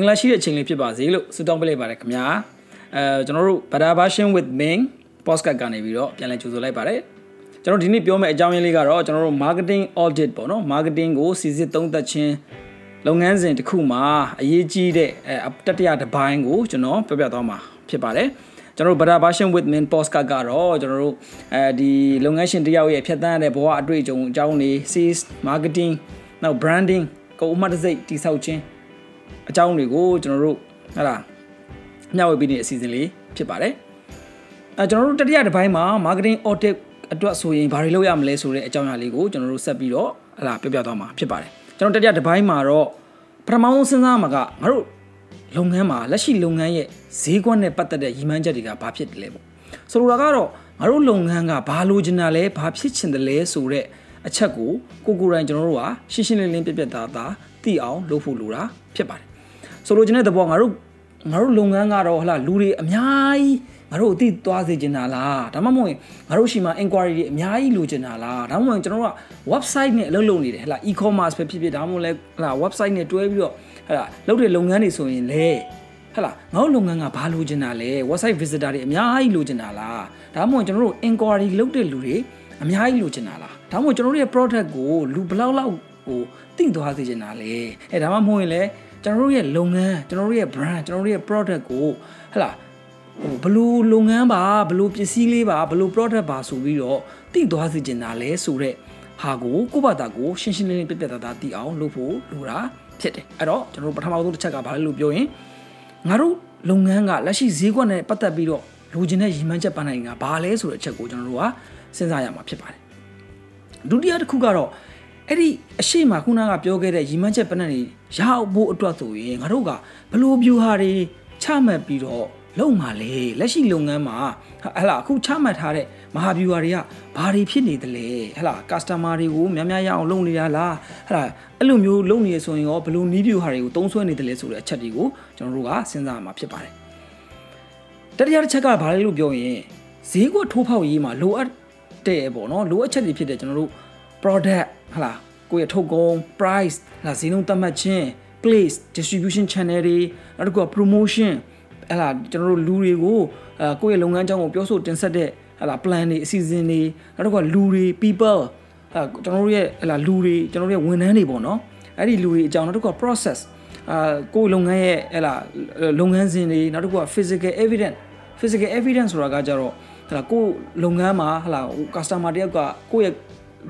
င်္ဂလာရှိတဲ့အချိန်လေးဖြစ်ပါစေလို့ဆုတောင်းပေးလိုက်ပါတယ်ခင်ဗျာအဲကျွန်တော်တို့ Better Version with Ming podcast ကနေပြီးတော့ပြန်လည်ကြိုဆိုလိုက်ပါတယ်ကျွန်တော်ဒီနေ့ပြောမယ့်အကြောင်းရင်းလေးကတော့ကျွန်တော်တို့ marketing audit ပေါ့နော် marketing ကိုစီစစ်သုံးသပ်ခြင်းလုပ်ငန်းစဉ်တစ်ခုမှာအရေးကြီးတဲ့အဲတတိယတစ်ပိုင်းကိုကျွန်တော်ပြောပြသွားမှာဖြစ်ပါတယ်ကျွန်တော်တို့ Better Version with Min Postcard ကတော့ကျွန်တော်တို့အဲဒီလုပ်ငန်းရှင်တယောက်ရဲ့ဖြတ်သန်းရတဲ့ဘဝအတွေ့အကြုံအကြောင်းတွေ sales marketing နောက် branding ကိုအမှတ်တစိတ်တိဆောက်ခြင်း အကြောင်းတွေကိုကျွန်တော်တို့ဟလာမျှဝေပေးနေတဲ့အစီအစဉ်လေးဖြစ်ပါတယ်အဲကျွန်တော်တို့တတိယတစ်ပိုင်းမှာ marketing audit အတွက်ဆိုရင်ဘာတွေလုပ်ရမလဲဆိုတဲ့အကြောင်းအရာလေးကိုကျွန်တော်တို့ဆက်ပြီးတော့ဟလာပြောပြသွားမှာဖြစ်ပါတယ်ကျွန်တော်တတိယတစ်ပိုင်းမှာတော့ပထမဆုံးစဉ်းစားမှာကငါတို့လုပ်ငန်းမှာလက်ရှိလုပ်ငန်းရဲ့ဈေးကွက်နဲ့ပတ်သက်တဲ့ရည်မှန်းချက်တွေကဘာဖြစ်တယ်လဲပေါ့ဆိုလိုတာကတော့ငါတို့လုပ်ငန်းကဘာလိုချင်တာလဲဘာဖြစ်ချင်တယ်လဲဆိုတဲ့အချက်ကိုကိုကိုရိုင်းကျွန်တော်တို့ကရှင်းရှင်းလင်းလင်းပြပြသားသားသိအောင်လုပ်ဖို့လိုတာဖြစ်ပါတယ် ဆိုလိုချင်တဲ့သဘောငါတို့ငါတို့လုပ်ငန်းကတော့ဟလာလူတွေအများကြီးငါတို့အသိသွားစေချင်တာလားဒါမှမဟုတ်ငါတို့ရှိမှ inquiry တွေအများကြီးလိုချင်တာလားဒါမှမဟုတ်ကျွန်တော်တို့က website နဲ့အလုပ်လုပ်နေတယ်ဟလာ e-commerce ပဲဖြစ်ဖြစ်ဒါမှမဟုတ်လဲဟလာ website နဲ့တွဲပြီးတော့ဟလာလုပ်တဲ့လုပ်ငန်းတွေဆိုရင်လေဟလာငါတို့လုပ်ငန်းကဘာလိုချင်တာလဲ website visitor တွေအများကြီးလိုချင်တာလားဒါမှမဟုတ်ကျွန်တော်တို့ inquiry လုပ်တဲ့လူတွေအများကြီးလိုချင်တာလားဒါမှမဟုတ်ကျွန်တော်တို့ရဲ့ product ကိုလူဘယ်လောက်လောက်ဟိုသိသွားစေချင်တာလဲအဲဒါမှမဟုတ်ရင်လည်း ကျွန်တော်တို့ရဲ့လုပ်ငန်းကျွန်တော်တို့ရဲ့ brand ကျွန်တော်တို့ရဲ့ product ကိုဟလာဟိုဘလို့လုပ်ငန်းပါဘလို့ပစ္စည်းလေးပါဘလို့ product ပါဆိုပြီးတော့သိသွားစေချင်တာလဲဆိုတော့ဟာကိုကိုယ့်ဘာသာကိုရှင်းရှင်းလင်းလင်းပြပြသားသားသိအောင်လုပ်ဖို့လိုတာဖြစ်တယ်အဲ့တော့ကျွန်တော်တို့ပထမဆုံးတစ်ချက်ကဘာလဲလို့ပြောရင်ငါတို့လုပ်ငန်းကလက်ရှိဈေးကွက်နဲ့ပတ်သက်ပြီးတော့လိုချင်တဲ့ရည်မှန်းချက်ပန်းနိုင်ကဘာလဲဆိုတဲ့အချက်ကိုကျွန်တော်တို့ကစဉ်းစားရမှာဖြစ်ပါတယ်ဒုတိယတစ်ခုကတော့ အဲ့ဒီအရှိမခုနကပြောခဲ့တဲ့ရီမန်းချက်ပနက်တွေရအောင်ဖို့အတွက်ဆိုရင်ငါတို့ကဘလို့ပြူဟာတွေချမှတ်ပြီးတော့လုံမှာလေလက်ရှိလုပ်ငန်းမှာဟလာအခုချမှတ်ထားတဲ့မဟာဗျူဟာတွေကဘာတွေဖြစ်နေသလဲဟလာ customer တွေကိုများများရအောင်လုပ်နေတာလားဟလာအဲ့လိုမျိုးလုပ်နေရဆိုရင်ရောဘလို့နီးဗျူဟာတွေကိုတုံးဆွဲနေတယ်လဲဆိုတဲ့အချက်တွေကိုကျွန်တော်တို့ကစဉ်းစားရမှာဖြစ်ပါတယ်တတိယတစ်ချက်ကဘာလဲလို့ပြောရင်ဈေးကွက်ထိုးဖောက်ရေးမှာလိုအပ်တဲ့ပေါ့နော်လိုအပ်ချက်တွေဖြစ်တဲ့ကျွန်တော်တို့ product ဟလာကိုယ့်ရဲ့ထုတ်ကုန် price ဟလာဈေးနှုန်းသတ်မှတ်ခြင်း place distribution channel တွေနောက်တစ်ခုက promotion ဟလာကျွန်တော်တို့လူတွေကိုအဲကိုယ့်ရဲ့လုပ်ငန်းကြောင်းကိုပြောဆိုတင်ဆက်တဲ့ဟလာ plan တွေအစီအစဉ်တွေနောက်တစ်ခုကလူတွေ people အဲကျွန်တော်တို့ရဲ့ဟလာလူတွေကျွန်တော်တို့ရဲ့ဝန်ထမ်းတွေပေါ့နော်အဲ့ဒီလူတွေအကြောင်းနောက်တစ်ခုက process အာကိုယ့်လုပ်ငန်းရဲ့ဟလာလုပ်ငန်းစဉ်တွေနောက်တစ်ခုက physical evidence physical evidence ဆိုတာကကြတော့ဟလာကိုလုပ်ငန်းမှာဟလာ customer တယောက်ကကိုယ့်ရဲ့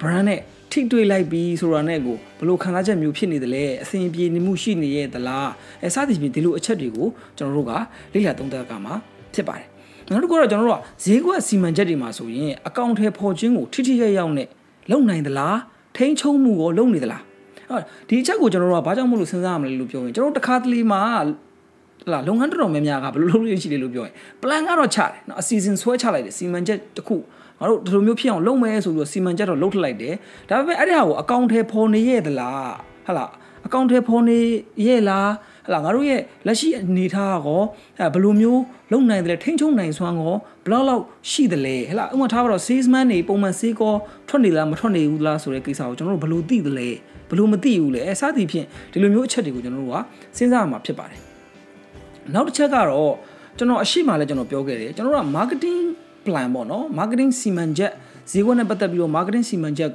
brand နဲ့ထိတွေ့လိုက်ပြီးဆိုတာနဲ့ကိုဘလို့ခံစားချက်မျိုးဖြစ်နေတယ်လဲအစဉ်ပြေနေမှုရှိနေရဲ့သလားအဲစသည်ဖြင့်ဒီလိုအချက်တွေကိုကျွန်တော်တို့ကလေ့လာသုံးသပ်ကမှာဖြစ်ပါတယ်နောက်တစ်ခုကတော့ကျွန်တော်တို့ကဈေးကွက်စီမံချက်တွေမှာဆိုရင်အကောင့်ထဲပေါ်ခြင်းကိုထိထိရောက်ရောက်နဲ့လုံနိုင်သလားထိန်းချုပ်မှုကိုလုံနေသလားဟုတ်ဒီအချက်ကိုကျွန်တော်တို့ကဘာကြောင့်မလို့စဉ်းစားရမလဲလို့ပြောရင်ကျွန်တော်တို့တစ်ခါတလေမှာ လာလုပ်ငန်းတော်တော်များများကဘယ်လိုလုပ်လို့ရှိလဲလို့ပြောရင် plan ကတော့ချတယ်နော်အစီအစဉ်ဆွဲချလိုက်တယ်စီမံချက်တစ်ခုငါတို့ဒီလိုမျိုးဖြစ်အောင်လုပ်မယ်ဆိုပြီးတော့စီမံချက်တော့လုပ်ထလိုက်တယ်ဒါပေမဲ့အဲ့ဒီဟာကိုအကောင့်ထဲပေါ်နေရဲ့သလားဟလာအကောင့်ထဲပေါ်နေရဲ့လားဟလာငါတို့ရဲ့လက်ရှိအနေထားကောအဲဘယ်လိုမျိုးလုပ်နိုင်တယ်လဲထိန်းချုပ်နိုင်စွမ်းကောဘလောက်လောက်ရှိတယ်လဲဟလာဥပမာထားပါတော့ salesman တွေပုံမှန် sales ကောထွက်နေလားမထွက်နေဘူးလားဆိုတဲ့ကိစ္စကိုကျွန်တော်တို့ဘယ်လိုသိတယ်လဲဘယ်လိုမသိဘူးလဲအဲစသည်ဖြင့်ဒီလိုမျိုးအချက်တွေကိုကျွန်တော်တို့ကစဉ်းစားရမှာဖြစ်ပါတယ် နောက်တစ်ချက်ကတော့ကျွန်တော်အရှိမှလည်းကျွန်တော်ပြောခဲ့တယ်ကျွန်တော်တို့က marketing plan ပေါ့နော် marketing စီမံချက်ဈေးကွက်နဲ့ပတ်သက်ပြီးတော့ marketing စီမံချက်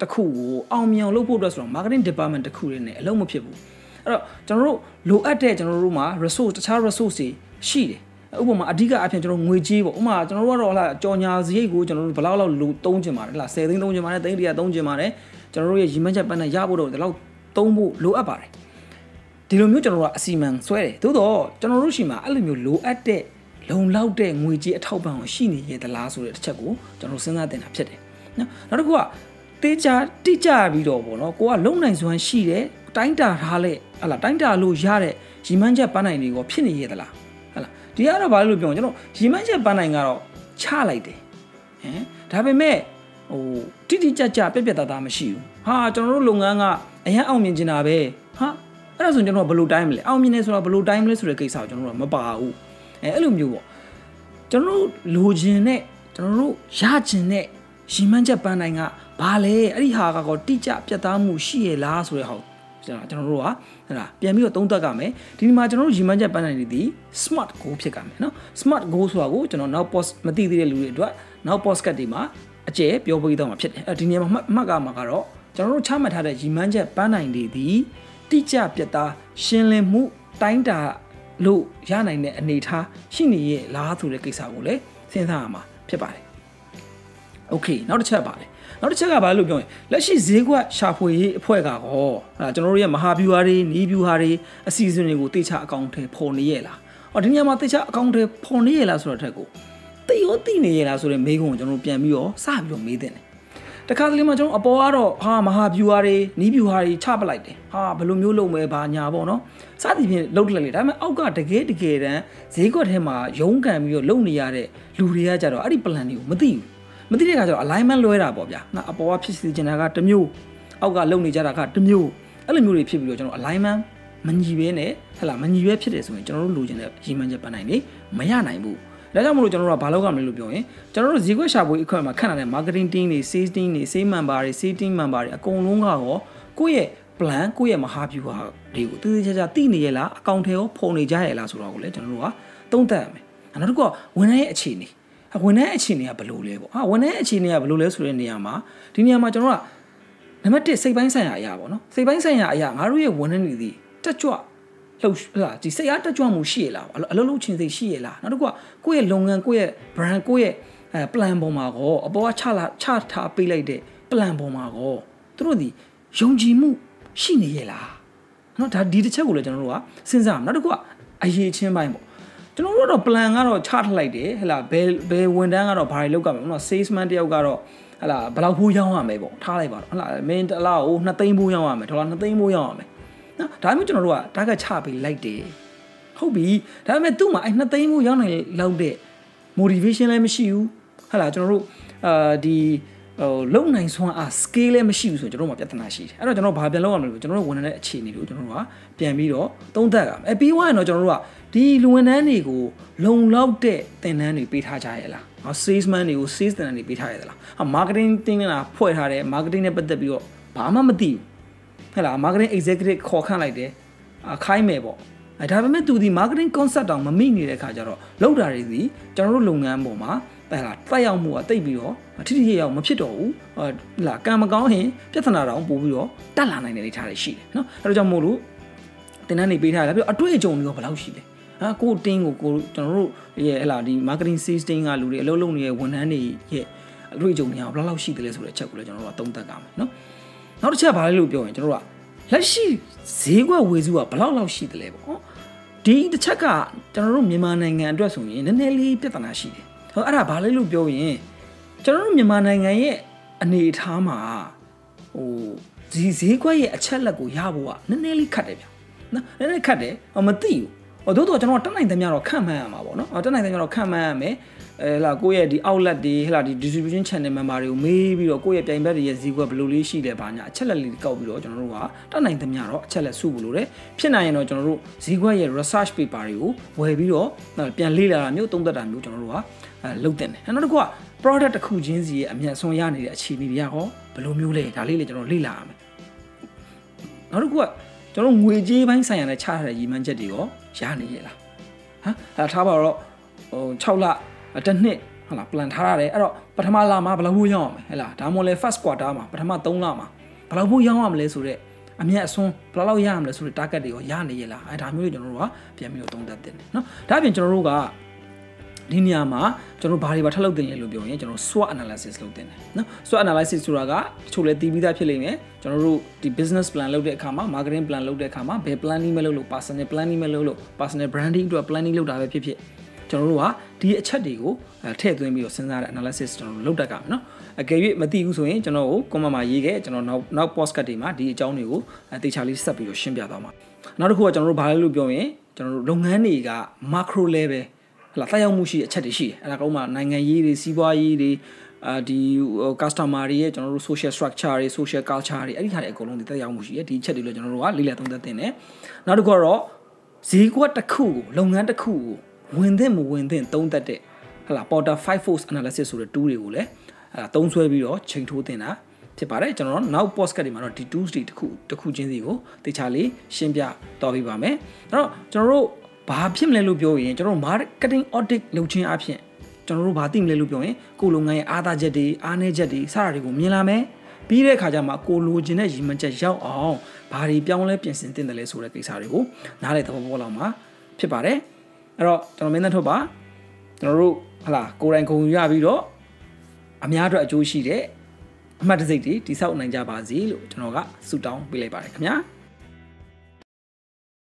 တစ်ခုကိုအောင်မြင်အောင်လုပ်ဖို့အတွက်ဆိုတော့ marketing department တစ်ခုရင်းနဲ့အလုံးမဖြစ်ဘူးအဲ့တော့ကျွန်တော်တို့လိုအပ်တဲ့ကျွန်တော်တို့မှာ resource တခြား resource တွေရှိတယ်ဥပမာအဓိကအဖြစ်ကျွန်တော်ငွေကြေးပေါ့ဥပမာကျွန်တော်တို့ကတော့ဟလာကြော်ညာစရိတ်ကိုကျွန်တော်တို့ဘယ်လောက်လောက်လိုသုံးချင်ပါတယ်ဟလာ10သိန်းသုံးချင်ပါတယ်3တရာသုံးချင်ပါတယ်ကျွန်တော်တို့ရဲ့ရည်မှန်းချက်ပန်းနဲ့ရဖို့တော့ဒီလောက်သုံးဖို့လိုအပ်ပါတယ် ဒီလိုမျိုးကျွန်တော်တို့ကအစီမံဆွဲတယ်သို့တော့ကျွန်တော်တို့ရှိမှာအဲ့လိုမျိုးလိုအပ်တဲ့လုံလောက်တဲ့ငွေကြေးအထောက်ပံ့ကိုရှိနေရဲ့သလားဆိုတဲ့တစ်ချက်ကိုကျွန်တော်စဉ်းစားတင်တာဖြစ်တယ်နော်နောက်တစ်ခုကတေးကြတိကျပြီးတော့ဗောနော်ကိုကလုံနိုင်စွမ်းရှိတဲ့တိုင်းတာထားလက်ဟလာတိုင်းတာလို့ရတဲ့ရီမန်းချက်ပန်းနိုင်တွေကိုဖြစ်နေရဲ့သလားဟလာဒီကတော့ဘာလို့ပြောကျွန်တော်ရီမန်းချက်ပန်းနိုင်ကတော့ချလိုက်တယ်ဟမ်ဒါပေမဲ့ဟိုတိတိကျကျပြက်ပြက်သားသားမရှိဘူးဟာကျွန်တော်တို့လုပ်ငန်းကအရင်အောင်မြင်နေတာပဲဟာ အဲ့ဒါဆိုကျွန်တော်ဘယ်လိုတိုင်းမလဲအောင်မြင်နေဆိုတော့ဘယ်လိုတိုင်းမလဲဆိုတဲ့ကိစ္စကိုကျွန်တော်တို့မပါဘူးအဲအဲ့လိုမျိုးပေါ့ကျွန်တော်တို့လိုချင်တဲ့ကျွန်တော်တို့ရချင်တဲ့ရီမန်းချက်ပန်းနိုင်ကဘာလဲအဲ့ဒီဟာကတော့တိကျပြတ်သားမှုရှိရလားဆိုတဲ့ဟာကျွန်တော်တို့ကဟလာပြန်ပြီးတော့သုံးသပ်ကြမယ်ဒီမှာကျွန်တော်တို့ရည်မှန်းချက်ပန်းနိုင်နေသည် smart goal ဖြစ်ကြမယ်နော် smart goal ဆိုတာကိုကျွန်တော်နောက် post မသိသေးတဲ့လူတွေအတွက်နောက် post ကတ်တွေမှာအကျယ်ပြောပေးတော့မှာဖြစ်တယ်အဲဒီနေရာမှာမှတ်ကမှာကတော့ကျွန်တော်တို့ချမှတ်ထားတဲ့ရည်မှန်းချက်ပန်းနိုင်တွေသည် တိကျပြတ်သားရှင်းလင်းမှုတိုင်းတာလို့ရနိုင်တဲ့အနေအထားရှိနေရဲ့လားဆိုတဲ့ကိစ္စကိုလည်းစဉ်းစားရမှာဖြစ်ပါတယ်။ Okay နောက်တစ်ချက်ပါလေနောက်တစ်ချက်ကဘာလို့ပြောရင်လက်ရှိဈေးကွက်ရှာဖွေရေးအဖွဲ့ကဟောအဲ့ကျွန်တော်တို့ရဲ့မဟာဗျူဟာတွေနီးဗျူဟာတွေအစီအစဉ်တွေကိုတေချာအကောင့်ထဲပေါ်နေရဲ့လား။အော်ဒီညမှာတေချာအကောင့်ထဲပေါ်နေရဲ့လားဆိုတော့ထက်ကိုတိရောတိနေရဲ့လားဆိုတဲ့မေးခွန်းကိုကျွန်တော်တို့ပြန်ပြီးတော့စပြီးတော့မေးတဲ့တယ် တခါတလေမှာကျွန်တော်အပေါ်ကတော့ဟာမဟာဗျူဟာတွေနီးဗျူဟာတွေချပလိုက်တယ်ဟာဘယ်လိုမျိုးလုပ်မဲဘာညာပေါ့နော်စသည်ဖြင့်လုပ်လိုက်လေဒါပေမဲ့အောက်ကတကယ်တကယ်တမ်းဈေးကွက်ထဲမှာရုန်းကန်ပြီးတော့လုပ်နေရတဲ့လူတွေကကြတော့အဲ့ဒီ plan တွေကိုမသိဘူးမသိတဲ့အခါကျတော့ alignment လွဲတာပေါ့ဗျာငါအပေါ်ကဖြစ်စီချင်တာကတစ်မျိုးအောက်ကလုပ်နေကြတာကတစ်မျိုးအဲ့လိုမျိုးတွေဖြစ်ပြီးတော့ကျွန်တော် alignment မညီဘဲနဲ့ဟလာမညီဘဲဖြစ်တယ်ဆိုရင်ကျွန်တော်တို့လိုချင်တဲ့ရည်မှန်းချက်ပန်းနိုင်နေမရနိုင်ဘူး ဒါကြောင့်မလို့ကျွန်တော်တို့ကဘာလုပ်ရမလဲလို့ပြောရင်ကျွန်တော်တို့ဈေးကွက်ရှာဖွေအခွင့်မှာခန့်လာတဲ့ marketing team တွေ sales team တွေ sales member တွေ sales team member တွေအကုန်လုံးကတော့ကိုယ့်ရဲ့ plan ကိုယ့်ရဲ့မဟာဗျူဟာတွေကိုတည်တည်ချာချာသိနေရလားအကောင့်ထဲရောဖုံနေကြရလားဆိုတော့ကိုလည်းကျွန်တော်တို့ကသုံးသပ်ရမယ်နောက်တစ်ခုကဝန်ထမ်းရဲ့အခြေအနေဝန်ထမ်းအခြေအနေကဘယ်လိုလဲပေါ့ဟာဝန်ထမ်းအခြေအနေကဘယ်လိုလဲဆိုတဲ့နေရာမှာဒီနေရာမှာကျွန်တော်ကနံပါတ်1စိတ်ပိုင်းဆိုင်ရာအရာပေါ့နော်စိတ်ပိုင်းဆိုင်ရာအရာငါတို့ရဲ့ဝန်ထမ်းတွေဒီတက်ကြွ လှုပ်ဟာဒီစိတ်အားတက်ကြွမှုရှိရလားအလုံးလုံးချင်းစိတ်ရှိရလားနောက်တစ်ခုကကိုယ့်ရဲ့လုပ်ငန်းကိုယ့်ရဲ့ brand ကိုယ့်ရဲ့အဲ plan ပေါ်မှာကောအပေါ်ကချလာချထားပေးလိုက်တဲ့ plan ပေါ်မှာကောသူတို့ဒီယုံကြည်မှုရှိနေရလားနော်ဒါဒီတစ်ချက်ကိုလည်းကျွန်တော်တို့ကစဉ်းစားအောင်နောက်တစ်ခုကအရေးချင်းပိုင်းပေါ့ကျွန်တော်တို့တော့ plan ကတော့ချထလိုက်တယ်ဟဲ့လားဘယ်ဘယ်ဝန်တန်းကတော့ဘာတွေလုပ်ကြမလဲနော် salesman တယောက်ကတော့ဟဲ့လားဘယ်လောက်ဖိုးရောင်းရမယ်ပေါ့ထားလိုက်ပါတော့ဟဲ့လားမင်းတလားကို2သိန်းဖိုးရောင်းရမယ်ဒေါ်လာ2သိန်းဖိုးရောင်းရမယ် နော်ဒါမှမဟုတ်ကျွန်တော်တို့က target ချပေးလိုက်တယ်ဟုတ်ပြီဒါပေမဲ့သူ့မှာအဲ2သိန်းဖိုးရောင်းနိုင်လောက်တဲ့ motivation လည်းမရှိဘူးဟဲ့လားကျွန်တော်တို့အာဒီဟိုလုံနိုင်စွမ်းအား scale လည်းမရှိဘူးဆိုကျွန်တော်တို့မှာပြဿနာရှိတယ်အဲ့တော့ကျွန်တော်ဘာပြန်လုပ်ရမလဲကျွန်တော်တို့ဝန်ထမ်းတဲ့အခြေအနေကိုကျွန်တော်တို့ကပြန်ပြီးတော့သုံးသပ်ရမယ်အပြီးွားရင်တော့ကျွန်တော်တို့ကဒီလူဝန်ထမ်းတွေကိုလုံလောက်တဲ့သင်တန်းတွေပေးထားကြရဲ့လားဟော salesman တွေကို sales သင်တန်းတွေပေးထားရဲ့လားဟာ marketing တင်းနေတာဖွဲ့ထားတယ် marketing နဲ့ပတ်သက်ပြီးတော့ဘာမှမသိဘူး ဟဲ့လား marketing executive ခေါ်ခန့်လိုက်တယ်အခိုင်းမယ်ပေါ့အဲဒါပေမဲ့သူဒီ marketing concept တောင်မမိနေတဲ့ခါကျတော့လောက်တာတွေဒီကျွန်တော်တို့လုပ်ငန်းပေါ်မှာတဲ့လားတက်ရောက်မှုကတိတ်ပြီးတော့ထိထိရောက်မဖြစ်တော့ဘူးဟလာကံမကောင်းရင်ပြဿနာတောင်ပို့ပြီးတော့တက်လာနိုင်တဲ့အနေအထားတွေရှိတယ်နော်အဲဒါကြောင့်မို့လို့တင်တန်းနေပေးထားတယ်ပြီးတော့အတွေ့အကြုံတွေကဘယ်လောက်ရှိလဲဟာကိုတင်းကိုကိုကျွန်တော်တို့ရဲ့ဟလာဒီ marketing sales team ကလူတွေအလုပ်လုပ်နေတဲ့ဝန်ထမ်းတွေရဲ့အတွေ့အကြုံတွေကဘယ်လောက်ရှိတယ်လဲဆိုတဲ့ချက်ကိုလည်းကျွန်တော်တို့ကသုံးသပ်ကြမယ်နော် နောက်တစ်ချက်ဘာလဲလို့ပြောရင်ကျွန်တော်တို့ကလက်ရှိဈေးကွက်ဝေစုကဘယ်လောက်လောက်ရှိတယ်လဲပေါ့ဒီတစ်ချက်ကကျွန်တော်တို့မြန်မာနိုင်ငံအတွက်ဆိုရင်နည်းနည်းလေးပြဿနာရှိတယ်ဟောအဲ့ဒါဘာလဲလို့ပြောရင်ကျွန်တော်တို့မြန်မာနိုင်ငံရဲ့အနေအထားမှာဟိုဒီဈေးကွက်ရဲ့အချက်လက်ကိုရဖို့ကနည်းနည်းလေးခက်တယ်ဗျနော်နည်းနည်းခက်တယ်ဟောမသိဘူးဟောတို့တော့ကျွန်တော်တက်နိုင်သမျှတော့ခံမှန်းရမှာပေါ့နော်ဟောတက်နိုင်သမျှတော့ခံမှန်းရမယ် အဲလာကိုယ့်ရဲ့ဒီ outlet တွေဟဲ့လားဒီ distribution channel member တွေကိုမေးပြီးတော့ကိုယ့်ရဲ့ပြိုင်ဘက်တွေရဲ့ဈေးကွက်ဘယ်လိုလေးရှိလဲဘာညာအချက်လက်လေးကောက်ပြီးတော့ကျွန်တော်တို့ကတက်နိုင်သမျှတော့အချက်လက်စုဖို့လိုတယ်ဖြစ်နိုင်ရင်တော့ကျွန်တော်တို့ဈေးကွက်ရဲ့ research paper တွေကိုဝယ်ပြီးတော့ပြန်လေ့လာတာမျိုးသုံးသပ်တာမျိုးကျွန်တော်တို့ကအဲလုပ်တင်တယ်နောက်တစ်ခုက product တစ်ခုချင်းစီရဲ့အမြတ်ဆုံးရနေတဲ့အခြေအနေတွေကဟောဘယ်လိုမျိုးလဲဒါလေးလေကျွန်တော်လေ့လာရမယ်နောက်တစ်ခုကကျွန်တော်ငွေကြေးပိုင်းဆိုင်ရာနဲ့ချထားတဲ့ရည်မှန်းချက်တွေရောရနေရလားဟမ်အဲထားပါတော့ဟို6လ တစ်နှစ်ဟုတ်လား plan ထားရတယ်အဲ့တော့ပထမလမှာဘယ်လောက်ဖို့ရောင်းရမလဲဟဲ့လားဒါမှမဟုတ်လဲ first quarter မှာပထမ3လမှာဘယ်လောက်ဖို့ရောင်းရမလဲဆိုတော့အမြတ်အစွန်းဘယ်လောက်ရရမလဲဆိုတဲ့ target တွေရောရနေရလားအဲဒါမျိုးတွေကျွန်တော်တို့ကပြန်ပြီးတော့သုံးသပ်တင်တယ်နော်ဒါအပြင်ကျွန်တော်တို့ကဒီနေရာမှာကျွန်တော်ဘာတွေပါထပ်လုပ်တင်ရလို့ပြောရင်ကျွန်တော် SWOT analysis လုပ်တင်တယ်နော် SWOT analysis ဆိုတာကတချို့လည်းတည်ပြီးသားဖြစ်လိမ့်မယ်ကျွန်တော်တို့ဒီ business plan လုပ်တဲ့အခါမှာ marketing plan လုပ်တဲ့အခါမှာဘယ် planning ပဲလုပ်လို့ personal planning ပဲလုပ်လို့ personal branding အတွက် planning လုပ်တာပဲဖြစ်ဖြစ် ကျွန်တော်တို့ကဒီအချက်တွေကိုထည့်သွင်းပြီးတော့စဉ်းစားတဲ့ analysis ကျွန်တော်တို့လုပ်တတ်ကြမယ်နော်အကယ်၍မသိဘူးဆိုရင်ကျွန်တော်ကို comment မှာရေးခဲ့ကျွန်တော်နောက်နောက် podcast တွေမှာဒီအကြောင်းတွေကိုတေချာလေးဆက်ပြီးတော့ရှင်းပြသွားမှာနောက်တစ်ခုကကျွန်တော်တို့ဘာလဲလို့ပြောရင်ကျွန်တော်တို့လုပ်ငန်းတွေက macro level ဟလာတက်ရောက်မှုရှိတဲ့အချက်တွေရှိတယ်အဲ့ဒါကောမှနိုင်ငံရေးတွေစီးပွားရေးတွေအာဒီ customer တွေရဲ့ကျွန်တော်တို့ social structure တွေ social culture တွေအဲ့ဒီဟာတွေအကုန်လုံးဒီတက်ရောက်မှုရှိတယ်ဒီအချက်တွေလည်းကျွန်တော်တို့ကလေ့လာသုံးသပ်တင်တယ်နောက်တစ်ခုကတော့ဈေးကွက်တစ်ခုကိုလုပ်ငန်းတစ်ခုကို ဝင်သင့်မဝင်သင့်သုံးသပ်တဲ့ဟလာ Porter 5 force analysis ဆိုတဲ့ tool တွေကိုလည်းအဲသုံးဆွဲပြီးတော့ချိန်ထိုးတင်တာဖြစ်ပါတယ်ကျွန်တော်တို့နောက် podcast တွေမှာတော့ဒီ tools တွေတစ်ခုတစ်ခုချင်းစီကိုတေချာလေးရှင်းပြသွားပေးပါမယ်အဲ့တော့ကျွန်တော်တို့ဘာဖြစ်မလဲလို့ပြောရင်ကျွန်တော်တို့ marketing audit လုပ်ခြင်းအပြင်ကျွန်တော်တို့ဘာသိမလဲလို့ပြောရင်ကိုလုပ်ငန်းရဲ့အားသာချက်တွေအားနည်းချက်တွေစတာတွေကိုမြင်လာမယ်ပြီးတဲ့အခါကျမှကိုလိုချင်တဲ့ရည်မှန်းချက်ရောက်အောင်ဘာတွေပြောင်းလဲပြင်ဆင်တင်တယ်လဲဆိုတဲ့ကိစ္စတွေကိုနားလည်သဘောပေါက်လာမှာဖြစ်ပါတယ် အဲ့တော့ကျွန်တော်မင်းသားထုတ်ပါကျွန်တော်တို့ဟလာကိုယ်တိုင်ခုံယူရပြီးတော့အများအတွက်အကျိုးရှိတဲ့အမှတ်တစိတ်တွေတိဆောက်နိုင်ကြပါစေလို့ကျွန်တော်ကဆုတောင်းပေးလိုက်ပါတယ်ခင်ဗျာ။